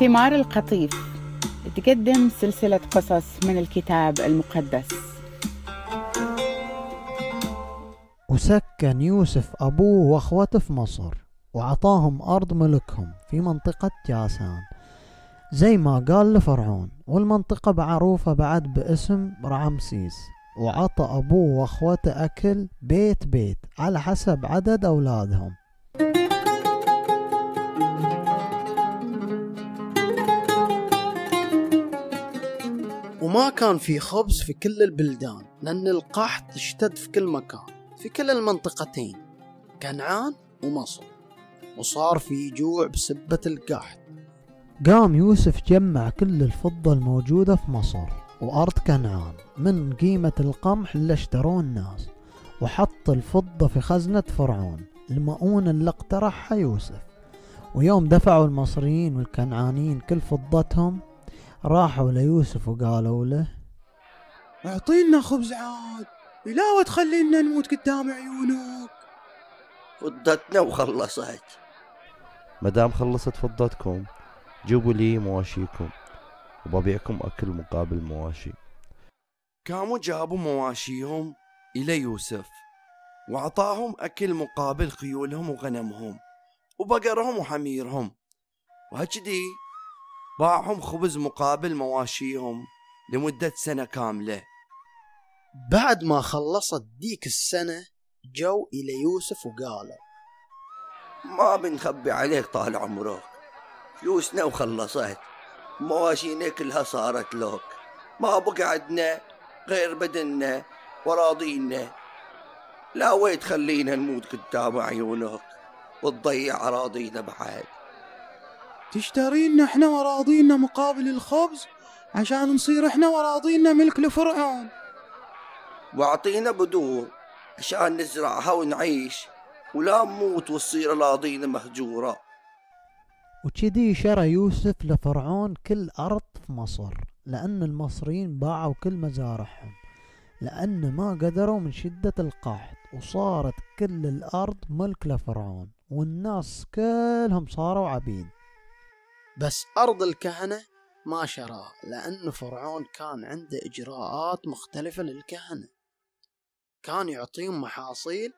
ثمار القطيف. تقدم سلسلة قصص من الكتاب المقدس. وسكن يوسف أبوه وأخوته في مصر وعطاهم أرض ملكهم في منطقة جاسان. زي ما قال لفرعون والمنطقة معروفة بعد باسم رعمسيس وعطى أبوه وأخوته أكل بيت بيت على حسب عدد أولادهم. وما كان في خبز في كل البلدان لأن القحط اشتد في كل مكان في كل المنطقتين كنعان ومصر وصار في جوع بسبة القحط. قام يوسف جمع كل الفضة الموجودة في مصر وأرض كنعان من قيمة القمح اللي اشتروه الناس وحط الفضة في خزنة فرعون المؤونة اللي اقترحها يوسف. ويوم دفعوا المصريين والكنعانيين كل فضتهم راحوا ليوسف وقالوا له أعطينا خبز عاد لا تخلينا نموت قدام عيونك. فضتنا وخلصت. مدام خلصت فضتكم جيبوا لي مواشيكم وببيعكم أكل مقابل مواشي. قاموا جابوا مواشيهم إلى يوسف وأعطاهم أكل مقابل خيولهم وغنمهم وبقرهم وحميرهم. وهكذي باعهم خبز مقابل مواشيهم لمدة سنة كاملة. بعد ما خلصت ديك السنة جو إلى يوسف وقالوا ما بنخبي عليك طال عمرك. فلوسنا وخلصت. مواشينا كلها صارت لك ما بقى عندنا غير بدننا وراضينا. لا وين تخلينا نموت قدام عيونك وتضيع أراضينا بعد. تشترينا إحنا وراضينا مقابل الخبز عشان نصير إحنا وراضينا ملك لفرعون. واعطينا بدور عشان نزرعها ونعيش ولا نموت وتصير اراضينا مهجورة. وكذي شرى يوسف لفرعون كل أرض في مصر لأن المصريين باعوا كل مزارعهم لأن ما قدروا من شدة القحط وصارت كل الأرض ملك لفرعون والناس كلهم صاروا عبيد. بس أرض الكهنة ما شراها لأن فرعون كان عنده إجراءات مختلفة للكهنة. كان يعطيهم محاصيل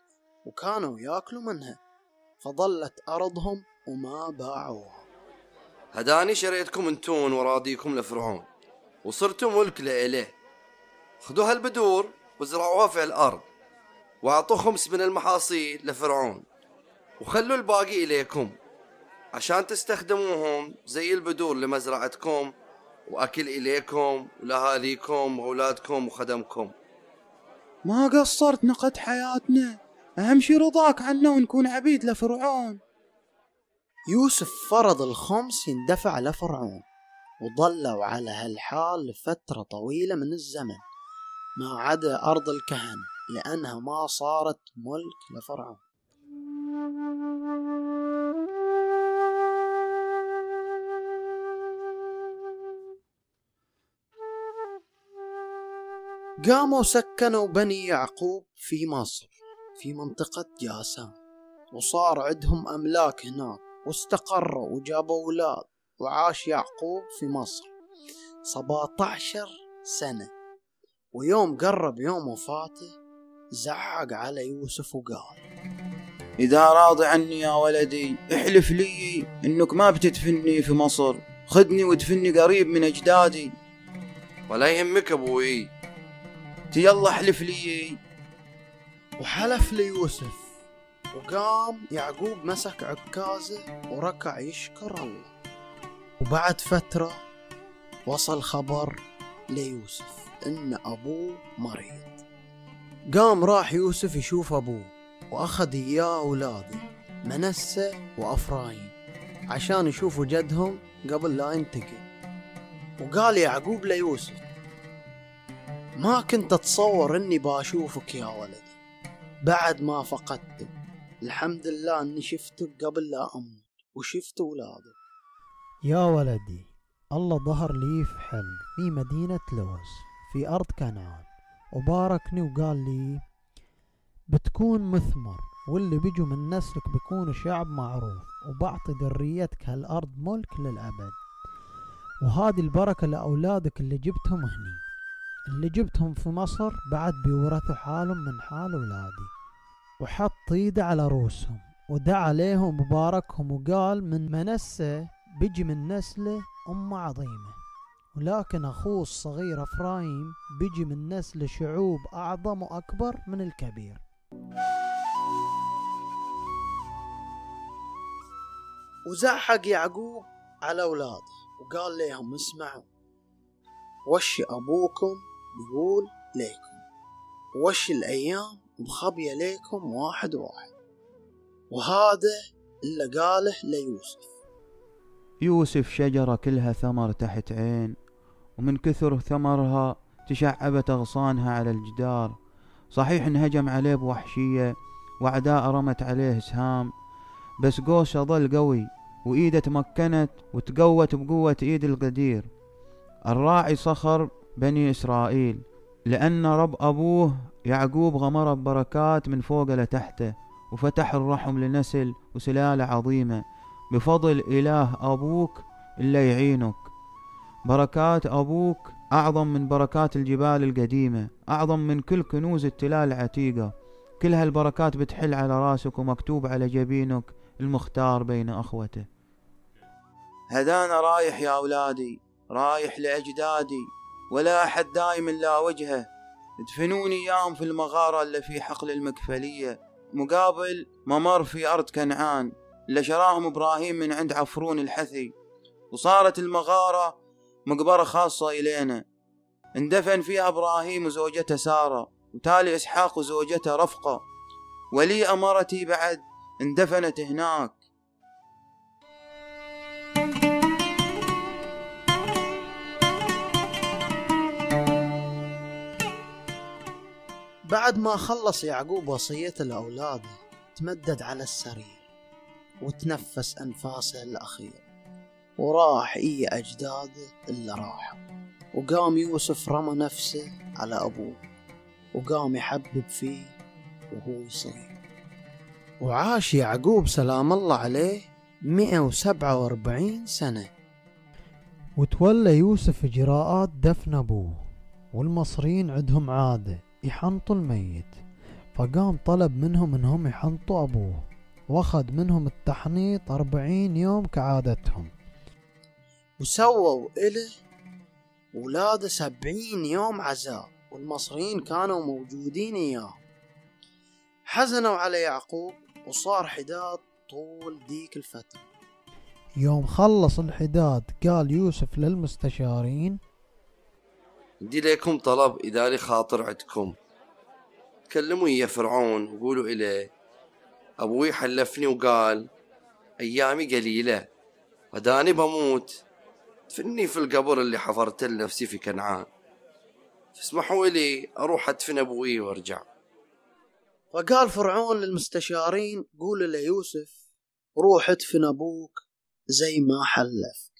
وكانوا يأكلوا منها فظلت أرضهم وما باعوها. هداني شريتكم انتون وراضيكم لفرعون وصرتوا ملك لإله خذوا هالبدور وزرعوها في الأرض واعطوا خمس من المحاصيل لفرعون وخلوا الباقي إليكم. عشان تستخدموهم زي البدور لمزرعتكم وأكل إليكم ولأهاليكم وأولادكم وخدمكم. ما قصرت نقد حياتنا؟ أهم شي رضاك عنا ونكون عبيد لفرعون. يوسف فرض الخمس يندفع لفرعون وظلوا على هالحال لفترة طويلة من الزمن. ما عدا أرض الكهنة لأنها ما صارت ملك لفرعون. قاموا سكنوا بني يعقوب في مصر في منطقة جاسان وصار عندهم أملاك هناك. واستقروا وجابوا أولاد. وعاش يعقوب في مصر سبعة عشر سنة. ويوم قرب يوم وفاته زعق على يوسف وقال إذا راضي عني يا ولدي احلف لي إنك ما بتدفني في مصر. خذني وادفني قريب من أجدادي. ولا يهمك أبوي. يلا احلف لي. وحلف ليوسف وقام يعقوب مسك عكازه وركع يشكر الله. وبعد فترة وصل خبر ليوسف إن أبوه مريض. قام راح يوسف يشوف أبوه وأخذ إياه أولاده منسة وأفرايم عشان يشوفوا جدهم قبل لا ينتقل وقال يعقوب ليوسف ما كنت أتصور إني بأشوفك يا ولدي. بعد ما فقدتك الحمد لله إني شفتك قبل لا أموت وشفت أولادك. يا ولدي الله ظهر لي في حلم في مدينة لوز في أرض كنعان وباركني وقال لي بتكون مثمر واللي بيجوا من نسلك بيكونوا شعب معروف وبعطي ذريتك هالأرض ملك للأبد. وهذه البركة لأولادك اللي جبتهم هني. اللي جبتهم في مصر بعد بيورثوا حالهم من حال أولادي وحط ايده على رؤوسهم ودعا عليهم وباركهم وقال من منسة بيجي من نسلة أمة عظيمة. ولكن أخوه الصغير أفرايم بيجي من نسل شعوب أعظم وأكبر من الكبير. وزعق يعقوب على أولاده وقال لهم اسمعوا وش أبوكم بيقول ليكم. وش الأيام مخبية ليكم واحد واحد. وهذا اللي قاله ليوسف. يوسف شجرة كلها ثمر تحت عين ومن كثر ثمرها تشعبت أغصانها على الجدار. صحيح انهجم عليه بوحشية وأعداء رمت عليه سهام بس قوسة ظل قوي وإيده تمكنت وتقوت بقوة إيد القدير. الراعي صخر بني إسرائيل لأن رب أبوه يعقوب غمر ببركات من فوق لتحته وفتح الرحم لنسل وسلالة عظيمة. بفضل إله أبوك اللي يعينك. بركات أبوك أعظم من بركات الجبال القديمة أعظم من كل كنوز التلال العتيقة. كل هالبركات بتحل على راسك ومكتوب على جبينك المختار بين أخوته. هدانا رايح يا أولادي رايح لأجدادي. ولا أحد دايم إلا وجهه. دفنوني يام في المغارة اللي في حقل المكفلية. مقابل ممر في أرض كنعان. اللي شراهم إبراهيم من عند عفرون الحثي. وصارت المغارة مقبرة خاصة إلينا. اندفن فيها إبراهيم وزوجته سارة وتالي إسحاق وزوجته رفقة. ولي أمرتي بعد اندفنت هناك. بعد ما خلص يعقوب وصيته لأولاده تمدد على السرير وتنفس أنفاسه الأخيرة وراح إي أجداده اللي راحوا. وقام يوسف رمى نفسه على أبوه وقام يحبب فيه وهو يصير. وعاش يعقوب سلام الله عليه 147 سنة. وتولى يوسف إجراءات دفن أبوه والمصريين عندهم عادة. يحنطوا الميت. فقام طلب منهم انهم يحنطوا أبوه وأخذ منهم التحنيط أربعين يوم كعادتهم. وسووا إله ولاده سبعين يوم عزاء والمصريين كانوا موجودين إياه. حزنوا على يعقوب وصار حداد طول ديك الفترة. يوم خلص الحداد قال يوسف للمستشارين عندي لكم طلب إذا لي خاطر عندكم. كلموا يا فرعون وقولوا إليه أبوي حلفني وقال أيامي قليلة وداني بموت. دفني في القبر اللي حفرت لنفسي في كنعان. فاسمحوا لي أروح أدفن أبوي وأرجع. فقال فرعون للمستشارين قولوا ليوسف روح ادفن أبوك زي ما حلفك.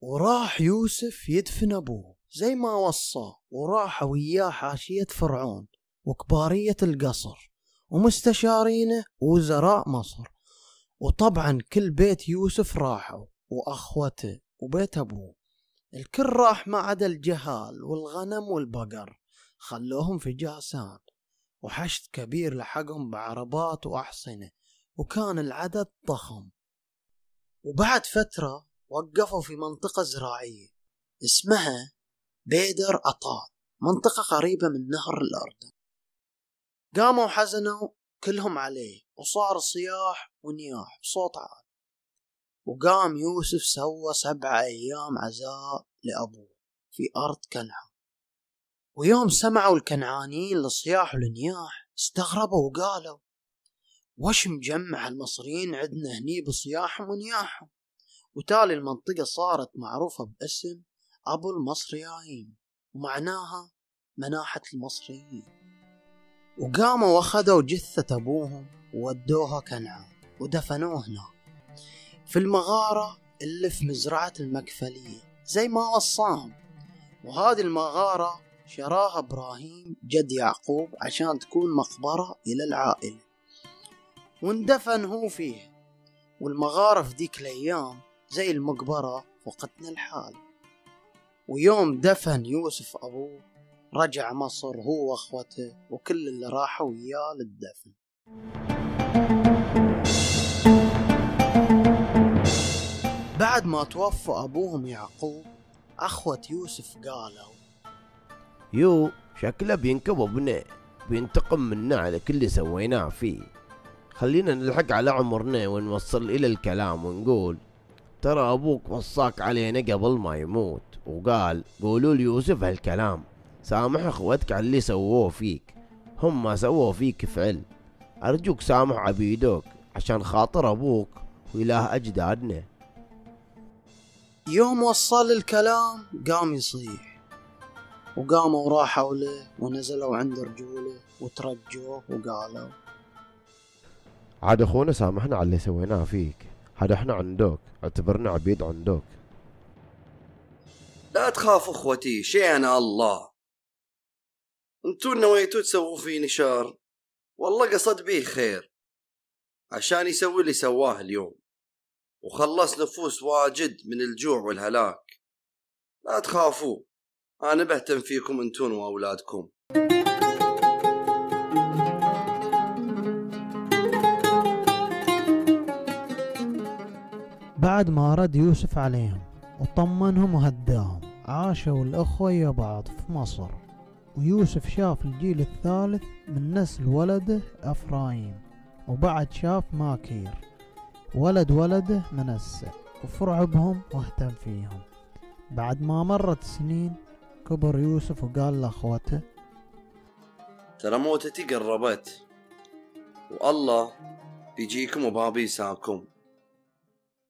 وراح يوسف يدفن أبوه. زي ما وصاه وراح وياه حاشية فرعون وكبارية القصر ومستشارينه ووزراء مصر. وطبعا كل بيت يوسف راحوا وأخوته وبيت أبوه. الكل راح ما عدا الجهال والغنم والبقر. خلوهم في جاسان. وحشد كبير لحقهم بعربات وأحصنة. وكان العدد ضخم. وبعد فترة وقفوا في منطقة زراعية. اسمها بيدر أطاد منطقة قريبة من نهر الأردن قاموا حزنوا كلهم عليه وصار صياح ونياح بصوت عالي. وقام يوسف سوى سبع أيام عزاء لأبوه في أرض كنعان. ويوم سمعوا الكنعانيين لصياح والنياح استغربوا وقالوا وش مجمع المصريين عندنا هني بصياحهم ونياحهم؟ وتالي المنطقة صارت معروفة باسم أبو المصريين ومعناها مناحة المصريين. وقاموا وأخذوا جثة أبوهم وودوها كنعان ودفنوه هناك. في المغارة اللي في مزرعة المكفلية زي ما وصاهم. وهذه المغارة شراها إبراهيم جد يعقوب عشان تكون مقبرة إلى العائلة. واندفن هو فيه والمغارة في ذيك الأيام زي المقبرة وقتنا الحال. ويوم دفن يوسف أبوه رجع مصر هو وأخوته وكل اللي راحوا وياه للدفن. بعد ما توفى أبوهم يعقوب أخوة يوسف قالوا يو شكله بينكب ابنه بينتقم منا على كل اللي سويناه فيه. خلينا نلحق على عمرنا ونوصل إلى الكلام ونقول ترى أبوك وصاك علينا قبل ما يموت. وقال قولوا ليوسف هالكلام؟ سامح أخوتك على اللي سووه فيك. هم ما سووه فيك فعل. أرجوك سامح عبيدوك عشان خاطر أبوك وإله أجدادنا. يوم وصل الكلام قام يصيح. وقاموا وراحوا له ونزلوا عند رجوله وترجوه وقالوا عاد أخونا سامحنا على اللي سويناه فيك. هذا إحنا عندك اعتبرنا عبيد عندك لا تخاف أخوتي شيئنا الله. أنتو نويتوا تسووا فيني شر والله قصد بيه خير. عشان يسوي اللي سواه اليوم. وخلص نفوس واجد من الجوع والهلاك. لا تخافوا أنا بهتم فيكم أنتون وأولادكم. بعد ما رد يوسف عليهم وطمنهم وهداهم. عاشوا الأخوة يا بعض في مصر. ويوسف شاف الجيل الثالث من نسل ولده أفرايم وبعد شاف ماكير ولد ولده منسى وفرع بهم واهتم فيهم. بعد ما مرت سنين كبر يوسف وقال لأخوته ترى موتتي قربت والله بيجيكم وبابي يساكم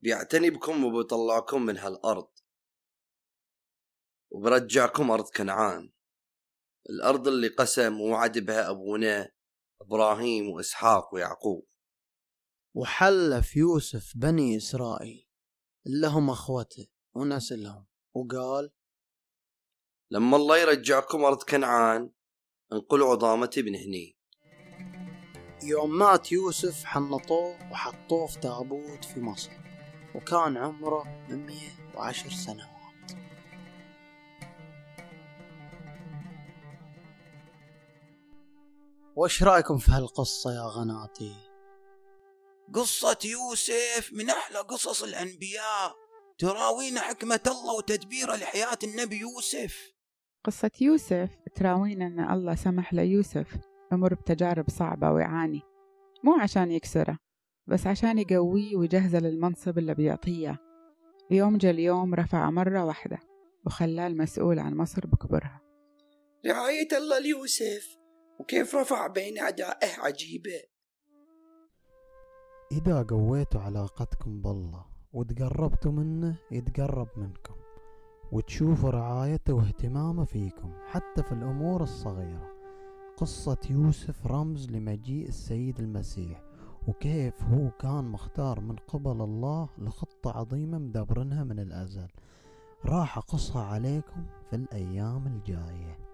بيعتني بكم وبيطلعكم من هالأرض. وبرجعكم أرض كنعان. الأرض اللي قسم ووعد بها أبونا إبراهيم وإسحاق ويعقوب. وحلف يوسف بني إسرائيل. اللي هم أخوته ونسلهم وقال لما الله يرجعكم أرض كنعان انقلوا عظامتي من هني. يوم مات يوسف حنطوه وحطوه في تابوت في مصر وكان عمره 110 سنوات وش رأيكم في هالقصة يا غناتي؟ قصة يوسف من أحلى قصص الأنبياء تراوينا حكمة الله وتدبيره لحياة النبي يوسف. قصة يوسف تراوينا أن الله سمح ليوسف يمر بتجارب صعبة ويعاني مو عشان يكسره بس عشان يقويه ويجهزه للمنصب اللي بيعطيه. يوم جا اليوم رفع مرة واحدة وخلاه المسؤول عن مصر بكبرها رعاية الله ليوسف. وكيف رفع بين أعدائه عجيبة. إذا قويتوا علاقتكم بالله وتقربتوا منه يتقرب منكم وتشوفوا رعايته واهتمامه فيكم حتى في الأمور الصغيرة. قصة يوسف رمز لمجيء السيد المسيح وكيف هو كان مختار من قبل الله لخطة عظيمة مدبرنها من الأزل. راح أقصها عليكم في الأيام الجاية.